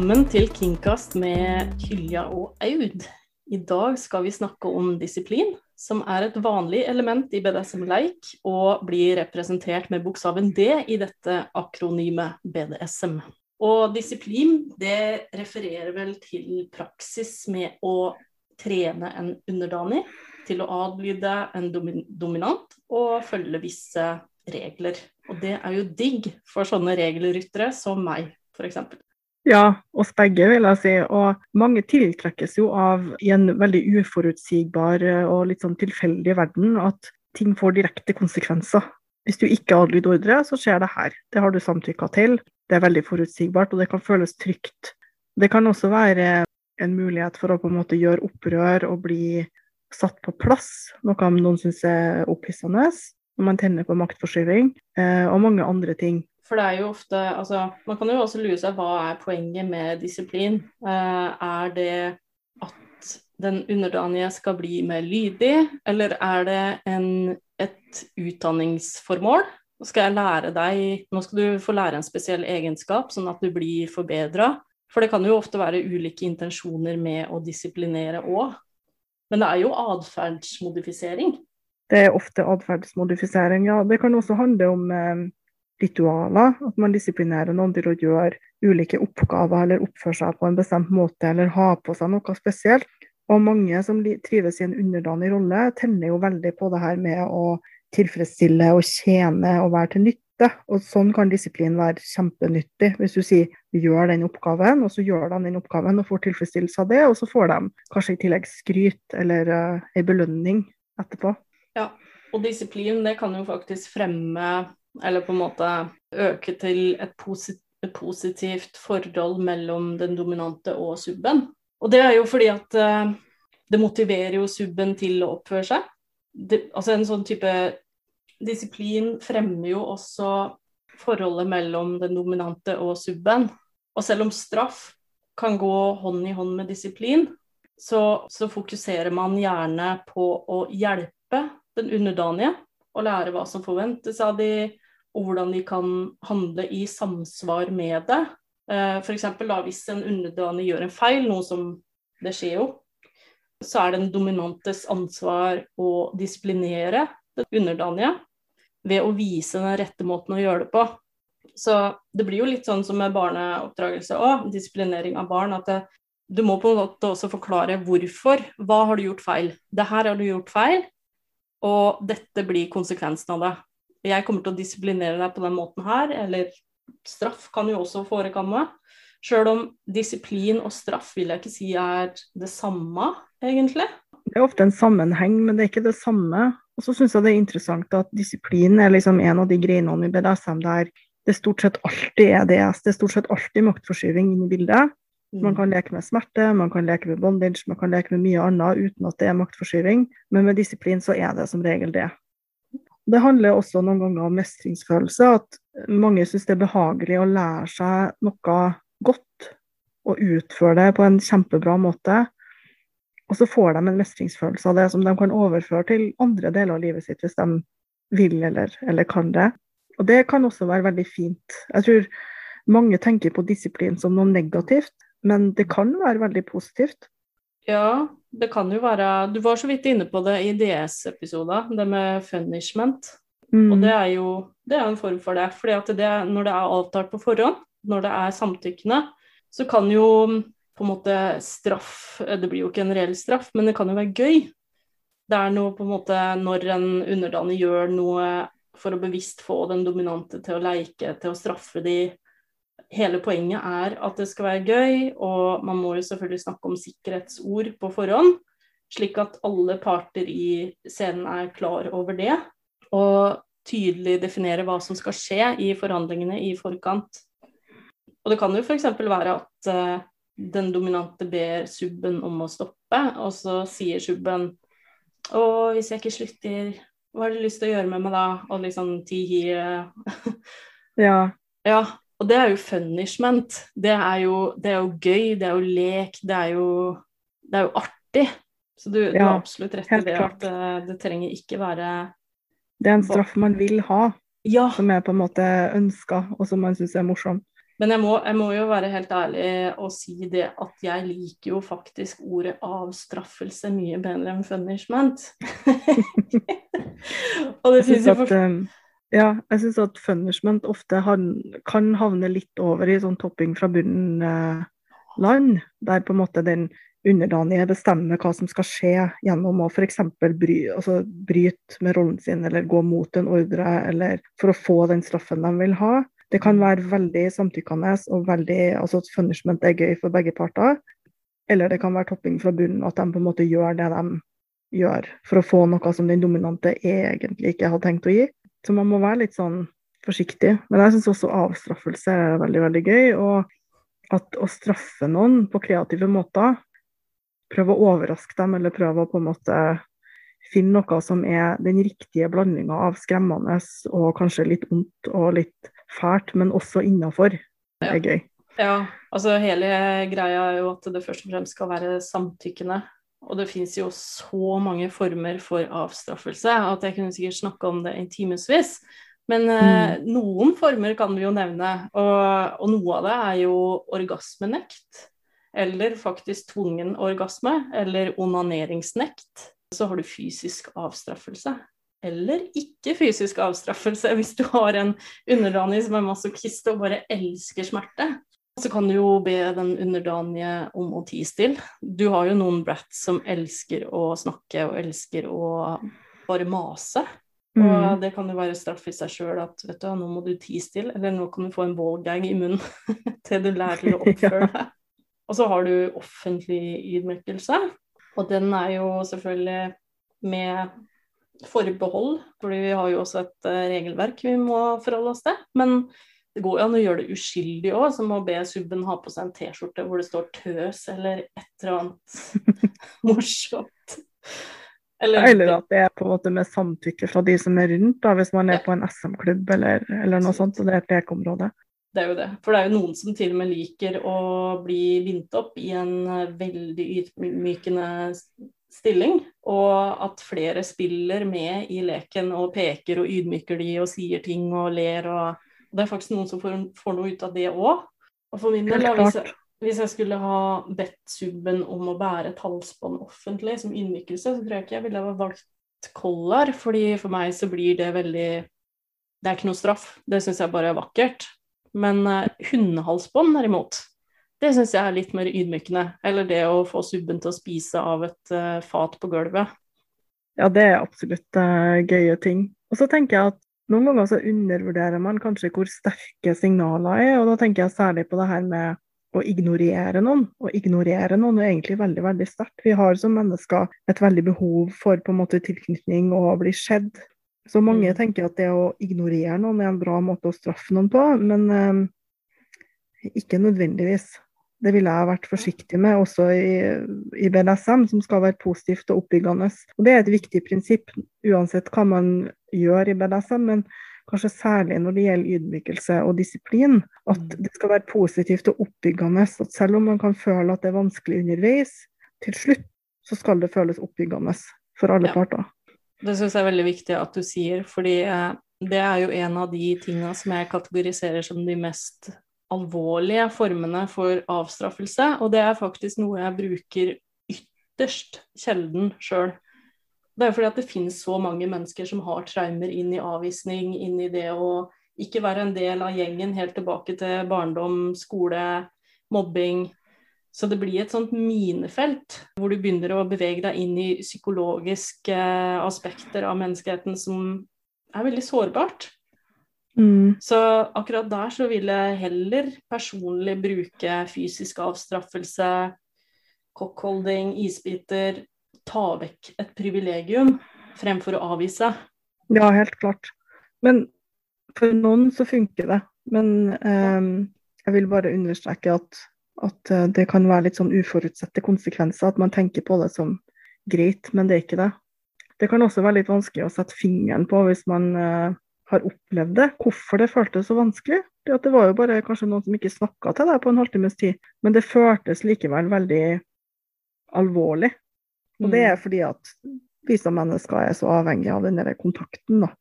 Velkommen til Kingcast med Hylja og Aud. I dag skal vi snakke om disiplin, som er et vanlig element i BDSM-leik, og blir representert med bokstaven D i dette akronymet BDSM. Og disiplin det refererer vel til praksis med å trene en underdanig til å adlyde en dominant og følge visse regler. Og det er jo digg for sånne regelryttere som meg, f.eks. Ja, oss begge, vil jeg si. Og mange tiltrekkes jo av i en veldig uforutsigbar og litt sånn tilfeldig verden at ting får direkte konsekvenser. Hvis du ikke adlyder ordre, så skjer det her. Det har du samtykka til. Det er veldig forutsigbart, og det kan føles trygt. Det kan også være en mulighet for å på en måte gjøre opprør og bli satt på plass, noe noen syns er opphissende når man tenner på maktforskyving, eh, og mange andre ting. For det er jo ofte Altså, man kan jo også lure seg hva er poenget med disiplin? Eh, er det at den underdanige skal bli mer lydig, eller er det en, et utdanningsformål? Nå skal jeg lære deg Nå skal du få lære en spesiell egenskap, sånn at du blir forbedra. For det kan jo ofte være ulike intensjoner med å disiplinere òg. Men det er jo atferdsmodifisering. Det er ofte atferdsmodifisering, ja. Det kan også handle om eh, ritualer. At man disiplinerer noen til å gjøre ulike oppgaver eller oppføre seg på en bestemt måte eller ha på seg noe spesielt. Og mange som trives i en underdanig rolle, tenner jo veldig på det her med å tilfredsstille og tjene og være til nytte. Og sånn kan disiplin være kjempenyttig. Hvis du sier vi gjør den oppgaven, og så gjør de den oppgaven og får tilfredsstillelse av det, og så får de kanskje i tillegg skryt eller uh, en belønning etterpå. Ja, og disiplin det kan jo faktisk fremme eller på en måte øke til et, posit et positivt forhold mellom den dominante og subben. Og det er jo fordi at uh, det motiverer jo subben til å oppføre seg. Det, altså en sånn type disiplin fremmer jo også forholdet mellom den dominante og subben. Og selv om straff kan gå hånd i hånd med disiplin, så, så fokuserer man gjerne på å hjelpe den underdanige og lære hva som forventes av de, og hvordan de kan handle i samsvar med det. Eh, F.eks. hvis en underdanig gjør en feil, noe som det skjer jo, så er det den dominantes ansvar å disiplinere den underdanige ved å vise den rette måten å gjøre det på. Så det blir jo litt sånn som med barneoppdragelse òg, disiplinering av barn, at det, du må på en måte også forklare hvorfor. Hva har du gjort feil? Det her har du gjort feil, og dette blir konsekvensen av det jeg kommer til å disiplinere deg på den måten her, eller straff kan jo også forekomme. Sjøl om disiplin og straff vil jeg ikke si er det samme, egentlig. Det er ofte en sammenheng, men det er ikke det samme. Og så syns jeg det er interessant at disiplin er liksom en av de greinene i BDSM der det stort sett alltid er DS. Det er stort sett alltid maktforskyving inn i bildet. Man mm. kan leke med smerte, man kan leke med bondage, man kan leke med mye annet uten at det er maktforskyving. Men med disiplin så er det som regel det. Det handler også noen ganger om mestringsfølelse. At mange syns det er behagelig å lære seg noe godt og utføre det på en kjempebra måte. Og så får de en mestringsfølelse av det som de kan overføre til andre deler av livet sitt hvis de vil eller, eller kan det. Og det kan også være veldig fint. Jeg tror mange tenker på disiplin som noe negativt, men det kan være veldig positivt. Ja, det kan jo være Du var så vidt inne på det i DS-episoden, det med funishment. Mm. Og det er jo det er en form for det. fordi at det, når det er avtalt på forhånd, når det er samtykkende, så kan jo på en måte straff Det blir jo ikke en reell straff, men det kan jo være gøy. Det er noe på en måte når en underdanig gjør noe for å bevisst få den dominante til å leike, til å straffe de hele poenget er at det skal være gøy, og man må jo selvfølgelig snakke om sikkerhetsord på forhånd, slik at alle parter i scenen er klar over det. Og tydelig definere hva som skal skje i forhandlingene i forkant. Og det kan jo f.eks. være at uh, den dominante ber subben om å stoppe, og så sier subben å, hvis jeg ikke slutter, hva har du lyst til å gjøre med meg da? Og liksom tihi Ja. ja. Og det er jo funishment. Det er jo, det er jo gøy, det er jo lek, det er jo, det er jo artig. Så du, ja, du har absolutt rett i det klart. at det, eh, trenger ikke være Det er en straff man vil ha, ja. som er på en måte ønska, og som man syns er morsom. Men jeg må, jeg må, jo være helt ærlig og si det at jeg liker jo faktisk ordet avstraffelse mye bedre enn punishment. og det syns jeg for... At, ja, jeg syns at funnishment ofte kan havne litt over i sånn topping fra bunnen-land, eh, der på en måte den underdanige bestemmer hva som skal skje gjennom å f.eks. Bry, altså bryte med rollen sin eller gå mot en ordre, eller for å få den straffen de vil ha. Det kan være veldig samtykkende og veldig altså at punishment er gøy for begge parter. Eller det kan være topping fra bunnen, at de på en måte gjør det de gjør for å få noe som den dominante egentlig ikke hadde tenkt å gi. Så man må være litt sånn forsiktig. Men jeg syns også avstraffelse er veldig, veldig gøy. Og at å straffe noen på kreative måter prøve å overraske dem, eller prøve å på en måte finne noe som er den riktige blandinga av skremmende og kanskje litt ondt og litt fælt, men også innafor. Er gøy. Ja, altså hele greia er jo at det først og fremst skal være samtykkende. Og det fins jo så mange former for avstraffelse at jeg kunne sikkert snakke om det i timevis. Men eh, mm. noen former kan vi jo nevne, og, og noe av det er jo orgasmenekt eller faktisk tvungen orgasme, eller onaneringsnekt. Så har du fysisk avstraffelse. Eller ikke fysisk avstraffelse hvis du har en underdanig som er masochist og bare elsker smerte. Så kan du jo be den underdanige om å tie stille. Du har jo noen brats som elsker å snakke og elsker å bare mase. Og mm. det kan jo være straff i seg sjøl at vet du, nå må du tie stille, eller nå kan du få en ballgag i munnen til du lærer å oppføre deg. Og så har du offentlig ydmykelse, og den er jo selvfølgelig med forbehold, fordi vi har jo også et uh, regelverk vi må forholde oss til. Men det går jo an å gjøre det uskyldig òg, som å be subben ha på seg en T-skjorte hvor det står 'tøs' eller et eller annet morsomt. Eller, eller, at det er på en måte med samtykke fra de som er rundt, da, hvis man er ja. på en SM-klubb eller, eller, noe sånt, og det er et lekeområde. Det er jo det. For det er jo noen som til og med liker å bli bindt opp i en eh, veldig ydmykende stilling. Og at flere spiller med i leken og peker og ydmyker de og sier ting og ler. og Det er faktisk noen som får, får noe ut av det òg. Og for min del, hvis hvis jeg skulle ha bedt subben om å bære et halsbånd offentlig som innvikelse, så tror jeg ikke jeg ville ha valgt collar, fordi for meg så blir det veldig Det er ikke noe straff. Det syns jeg bare er vakkert. Men uh, hundehalsbånd derimot, det syns jeg er litt mer ydmykende. Eller det å få subben til å spise av et uh, fat på gulvet. Ja, det er absolutt uh, gøye ting. Og så tenker jeg at noen ganger så undervurderer man kanskje hvor sterke signaler er, og da tenker jeg særlig på det her med å ignorere noen. Å ignorere noen er egentlig veldig veldig sterkt. Vi har som mennesker et veldig behov for på en måte tilknytning og å bli sett. Så mange mm. tenker at det å ignorere noen er en bra måte å straffe noen på, men eh, ikke nødvendigvis. Det ville jeg vært forsiktig med, også i, i, BDSM, som skal være positivt og oppbyggende. Og Det er et viktig prinsipp, uansett hva man gjør i BDSM, men kanskje særlig når det gjelder ydmykelse og disiplin. At mm. det skal være positivt og oppbyggende. At selv om man kan føle at det er vanskelig underveis, til slutt så skal det føles oppbyggende for alle ja. parter. Det syns jeg er veldig viktig at du sier, fordi eh, det er jo en av de tinga som jeg kategoriserer som de mest alvorlige formene for avstraffelse, og det er faktisk noe jeg bruker ytterst sjelden sjøl. Det er fordi at det finnes så mange mennesker som har traumer inn i avvisning, inn i det å ikke være en del av gjengen helt tilbake til barndom, skole, mobbing, så det blir et sånt minefelt hvor du begynner å bevege deg inn i psykologiske aspekter av menneskeheten som er veldig sårbart. Mm. Så akkurat der så vil jeg heller personlig bruke fysisk avstraffelse, cockholding, isbiter, ta vekk et privilegium fremfor å avvise. Ja, helt klart. Men for noen så funker det. Men eh, jeg vil bare understreke at at eh, det kan være litt sånn uforutsette konsekvenser, at man tenker på det som greit, men det er ikke det. Det kan også være litt vanskelig å sette fingeren på hvis man uh, har opplevd det, hvorfor det føltes så vanskelig. Det, det var jo bare kanskje noen som ikke snakka til deg på en halvtimes tid, men det føltes likevel veldig alvorlig. Og det er mm. fordi at vi som mennesker er så avhengige av den der kontakten. da.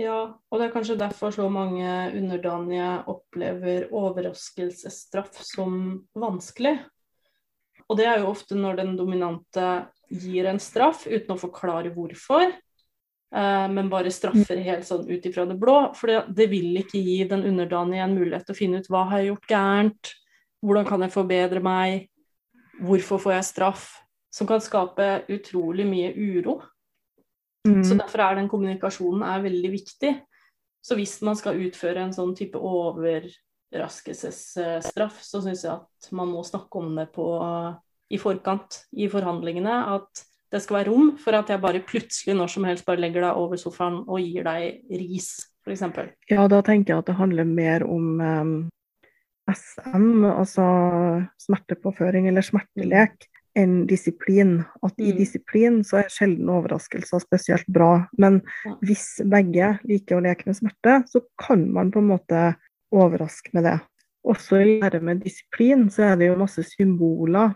Ja, og det er kanskje derfor så mange underdanige opplever overraskelsesstraff som vanskelig. Og det er jo ofte når den dominante gir en straff uten å forklare hvorfor, men bare straffer helt sånn ut ifra det blå. For det vil ikke gi den underdanige en mulighet til å finne ut hva har jeg gjort gærent, hvordan kan jeg forbedre meg, hvorfor får jeg straff? Som kan skape utrolig mye uro. Mm. Så derfor er den kommunikasjonen er veldig viktig. Så hvis man skal utføre en sånn type overraskelsesstraff, så syns jeg at man må snakke om det på, i forkant i forhandlingene. At det skal være rom for at jeg bare plutselig når som helst bare legger deg over sofaen og gir deg ris, f.eks. Ja, da tenker jeg at det handler mer om um, SM, altså smertepåføring eller smertelek enn disiplin. At i mm. disiplin så er sjelden overraskelser spesielt bra. Men hvis begge liker å leke med smerte, så kan man på en måte overraske med det. Også i lære med disiplin så er det jo masse symboler.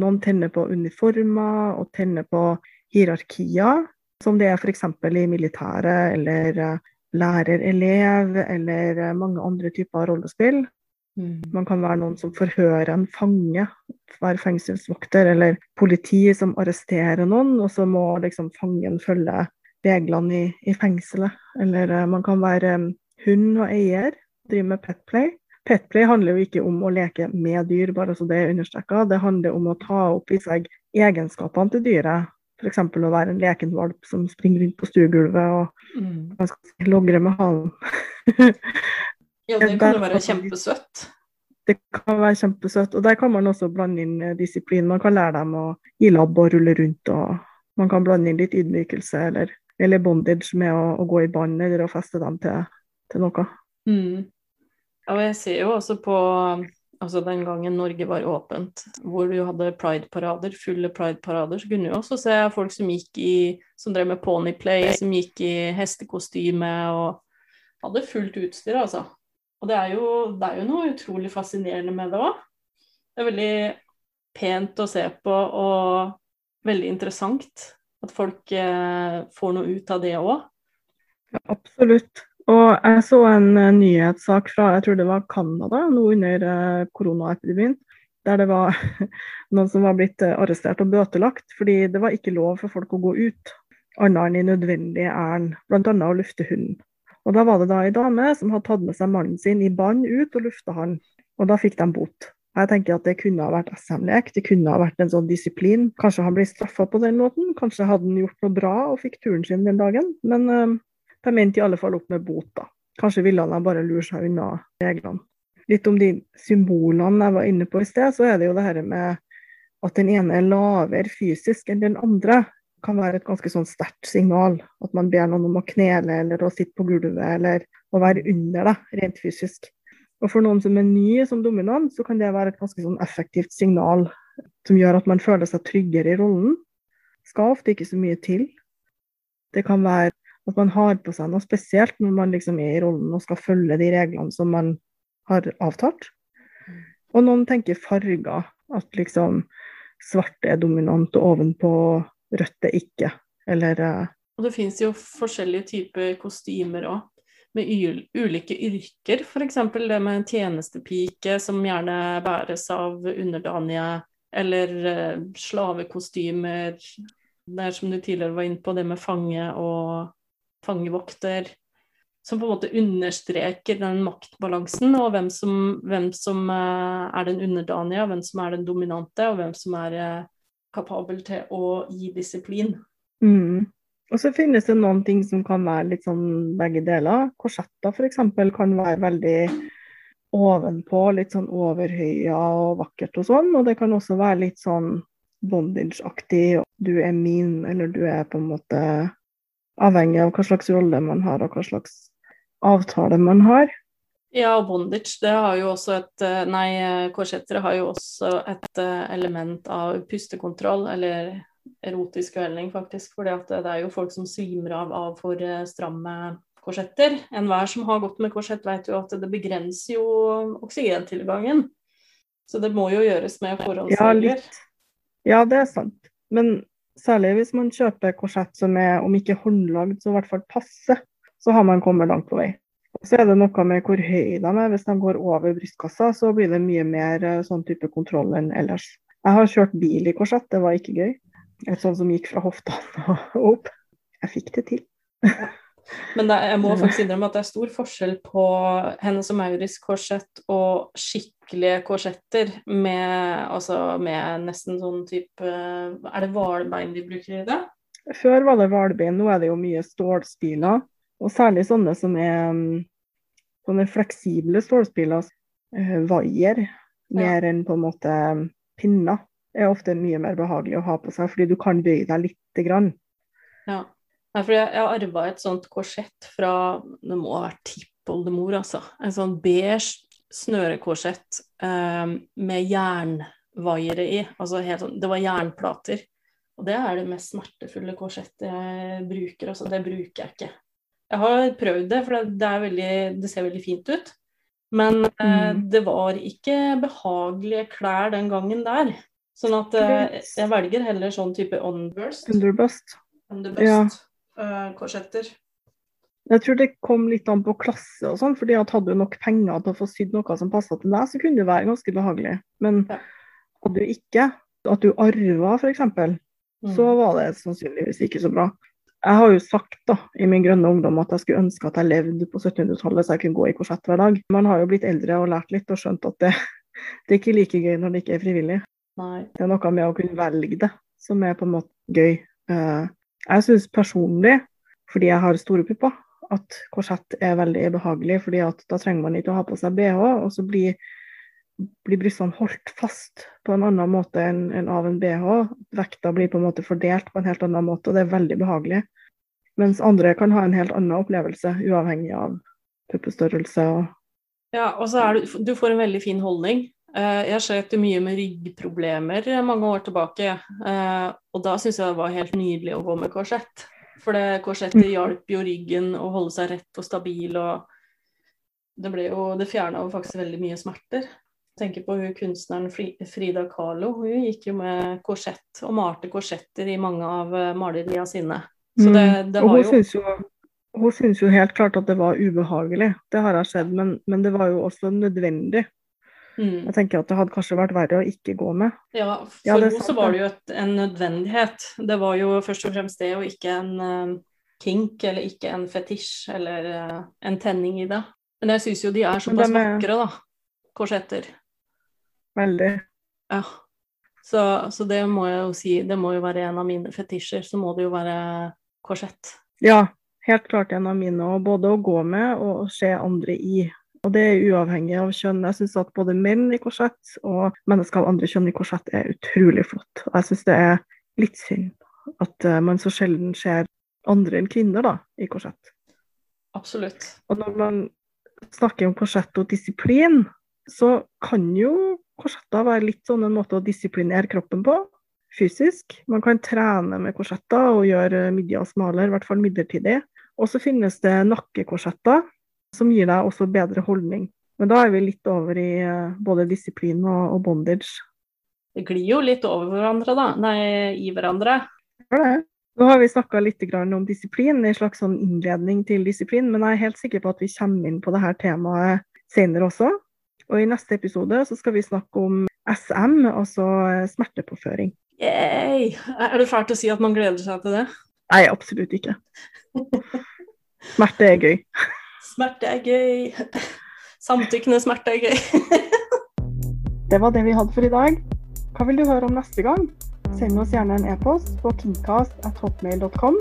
Noen tenner på uniformer og tenner på hierarkier, som det er f.eks. i militæret eller eh, lærer-elev eller eh, mange andre typer rollespill. Mm. Man kan være noen som forhører en fange, være fengselsvokter, eller politi som arresterer noen, og så må liksom fangen følge reglene i, i fengselet. Eller uh, man kan være hund og eier, drive med petplay. Petplay handler jo ikke om å leke med dyr, bare så det er understreka. Det handler om å ta opp i seg egenskapene til dyret. F.eks. å være en lekenvalp som springer rundt på stuegulvet og mm. logrer med halen. Ja, det kan jo være kjempesøtt. Det kan være kjempesøtt. Og der kan man også blande inn eh, disiplin. Man kan lære dem å gi labb og rulle rundt. og Man kan blande inn litt ydmykelse eller, eller bondage med å, å, gå i bånd eller å feste dem til, til noe. Mm. Ja, og jeg ser jo også på altså den gangen Norge var åpent, hvor du hadde pride-parader, fulle pride-parader, så kunne du også se folk som gikk i som drev med ponyplay, som gikk i hestekostyme og hadde fullt utstyr, altså. Og det er, jo, det er jo noe utrolig fascinerende med det òg. Det er veldig pent å se på og veldig interessant at folk eh, får noe ut av det òg. Ja, absolutt. Og jeg så en uh, nyhetssak fra jeg tror det var Canada nå under uh, koronaepidemien. Der det var noen som var blitt uh, arrestert og bøtelagt fordi det var ikke lov for folk å gå ut annet enn i nødvendig ærend, bl.a. å lufte hunden. Og Da var det da ei dame som hadde tatt med seg mannen sin i bånd ut og lufta han, og da fikk de bot. Jeg tenker at Det kunne ha vært SM-lek, det kunne ha vært en sånn disiplin. Kanskje han ble straffa på den måten, kanskje hadde han gjort noe bra og fikk turen sin den dagen. Men de endte i alle fall opp med bot, da. Kanskje ville han bare lure seg unna reglene. Litt om de symbolene jeg var inne på i sted, så er det jo det her med at den ene er lavere fysisk enn den andre kan være et ganske sånn sterkt signal. At man ber noen om å knele eller å sitte på gulvet eller å være under det, rent fysisk. Og For noen som er nye som dominant, så kan det være et ganske sånn effektivt signal som gjør at man føler seg tryggere i rollen. Skal ofte ikke så mye til. Det kan være at man har på seg noe spesielt når man liksom er i rollen og skal følge de reglene som man har avtalt. Og noen tenker farger. At liksom svart er dominant og ovenpå rødt er ikke. Eller uh... Og det fins jo forskjellige typer kostymer òg, med ulike yrker. F.eks. det med tjenestepike, som gjerne bæres av underdanige, eller uh, slavekostymer. Det er som du tidligere var inne på, det med fange og fangevokter. Som på en måte understreker den maktbalansen, og hvem som, hvem som uh, er den underdanige, hvem som er den dominante, og hvem som er kapabel til å gi disiplin. Mm. Og så finnes det noen ting som kan være litt sånn begge deler. Korsetter f.eks. kan være veldig ovenpå, litt sånn overhøya og vakkert og sånn. Og det kan også være litt sånn bondage-aktig. Du er min, eller du er på en måte avhengig av hva slags rolle man har, og hva slags avtale man har. Ja, og bondage det har jo også et eh, Nei, korsetter har jo også et eh, element av pustekontroll, eller erotisk uhelning, faktisk. For det er jo folk som svimer av av for eh, stramme korsetter. Enhver som har gått med korsett, vet jo at det begrenser jo oksygentilgangen. Så det må jo gjøres med forholdsregler. Ja, ja, det er sant. Men særlig hvis man kjøper korsett som er, om ikke håndlagd, så i hvert fall passe så har man kommet langt på vei. Og så er det noe med hvor høy de er. Hvis de går over brystkassa, så blir det mye mer eh, sånn type kontroll enn ellers. Jeg har kjørt bil i korsett, det var ikke gøy. Et sånt som gikk fra hoftene og opp. Jeg fikk det til. Men det, jeg må faktisk innrømme at det er stor forskjell på Hennes og Maurits korsett og skikkelige korsetter med, altså med nesten sånn type Er det hvalbein de bruker i det? Før var det hvalbein, nå er det jo mye stålspiler. Og særlig sånne som er mm, sånne fleksible stålspiler. Vaier mer ja. enn på en måte pinner er ofte mye mer behagelig å ha på seg, fordi du kan bøye deg lite grann. Ja. Nei, for jeg, jeg arva et sånt korsett fra Det må ha vært tippoldemor, altså. En sånn beige snørekorsett um, med jernvaiere i. Altså helt sånn Det var jernplater. Og det er det mest smertefulle korsettet jeg bruker. Altså, det bruker jeg ikke. Jeg har prøvd det, for det, veldig, det ser veldig fint ut. Men eh, mm. det var ikke behagelige klær den gangen der. Sånn at eh, jeg velger heller sånn type onburst. Underbust. Underbust. Ja korsetter? Jeg tror det kom litt an på klasse og sånn, fordi at hadde du nok penger til å få sydd noe som passa til deg, så kunne det være ganske behagelig. Men ja. hadde du ikke, at du arva f.eks., mm. så var det sannsynligvis ikke så bra. Jeg har jo sagt da, i min grønne ungdom at jeg skulle ønske at jeg levde på 1700-tallet så jeg kunne gå i korsett hver dag. Man har jo blitt eldre og lært litt og skjønt at det, det er ikke like gøy når det ikke er frivillig. Nei. Det er noe med å kunne velge det som er på en måte gøy. Jeg syns personlig, fordi jeg har store pupper, at korsett er veldig behagelig. fordi da trenger man ikke å ha på seg bh, og så blir, blir brystene holdt fast på en annen måte enn, enn av en bh. Vekta blir på en måte fordelt på en helt annen måte, og det er veldig behagelig. Mens andre kan ha en helt annen opplevelse, uavhengig av puppestørrelse. Og ja, og så er du, du får en veldig fin holdning. Eh, jeg slet mye med ryggproblemer mange år tilbake, eh, og da syntes jeg det var helt nydelig å gå med korsett. For det korsettet hjalp jo ryggen å holde seg rett og stabil, og det ble jo Det fjerna jo faktisk veldig mye smerter. Jeg tenker på hun kunstneren Frida Kahlo. Hun gikk jo med korsett og malte korsetter i mange av eh, maleriene sine. Så det, mm. det var jo hun syntes jo helt klart at det var ubehagelig, det har jeg sett, men, men det var jo også nødvendig. Mm. Jeg tenker at det hadde kanskje vært verre å ikke gå med. Ja, for ja, henne så var det jo et, en nødvendighet. Det var jo først og fremst det, og ikke en uh, kink eller ikke en fetisj eller uh, en tenning i det. Men jeg syns jo de er såpass de er... vakre, da. Korsetter. Veldig. Ja. Så, så, det må jeg jo si, det må jo være en av mine fetisjer. Så må det jo være korsett. Ja, helt klart en av mine. Og både å gå med og se andre i. Og det er uavhengig av kjønn. Jeg syns at både menn i korsett og mennesker av andre kjønn i korsett er utrolig flott. Og jeg syns det er litt synd at uh, man så sjelden ser andre enn kvinner da, i korsett. Absolutt. Og når man snakker om korsett og disiplin, så kan jo korsetter være litt sånn en måte å disiplinere kroppen på fysisk. Man kan trene med korsetter og gjøre midja smalere, i hvert fall midlertidig. Og så finnes det nakkekorsetter som gir deg også bedre holdning. Men da er vi litt over i eh, både disiplin og, og bondage. Det glir jo litt over hverandre, da. Nei, i hverandre. Ja, det. Nå har vi snakka litt om disiplin, en slags sånn innledning til disiplin, men jeg er helt sikker på at vi kommer inn på dette temaet senere også. Og i neste episode så skal vi snakke om SM, altså eh, smertepåføring. Yay! Er det fælt å si at man gleder seg til det? Nei, absolutt ikke. Smerte er gøy. Smerte er gøy. Samtykkende smerte er gøy. det var det vi hadde for i dag. Hva vil du høre om neste gang? Send oss gjerne en e-post på kingcast.hotmail.com.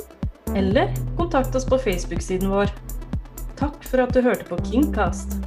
Eller kontakt oss på Facebook-siden vår. Takk for at du hørte på Kingcast.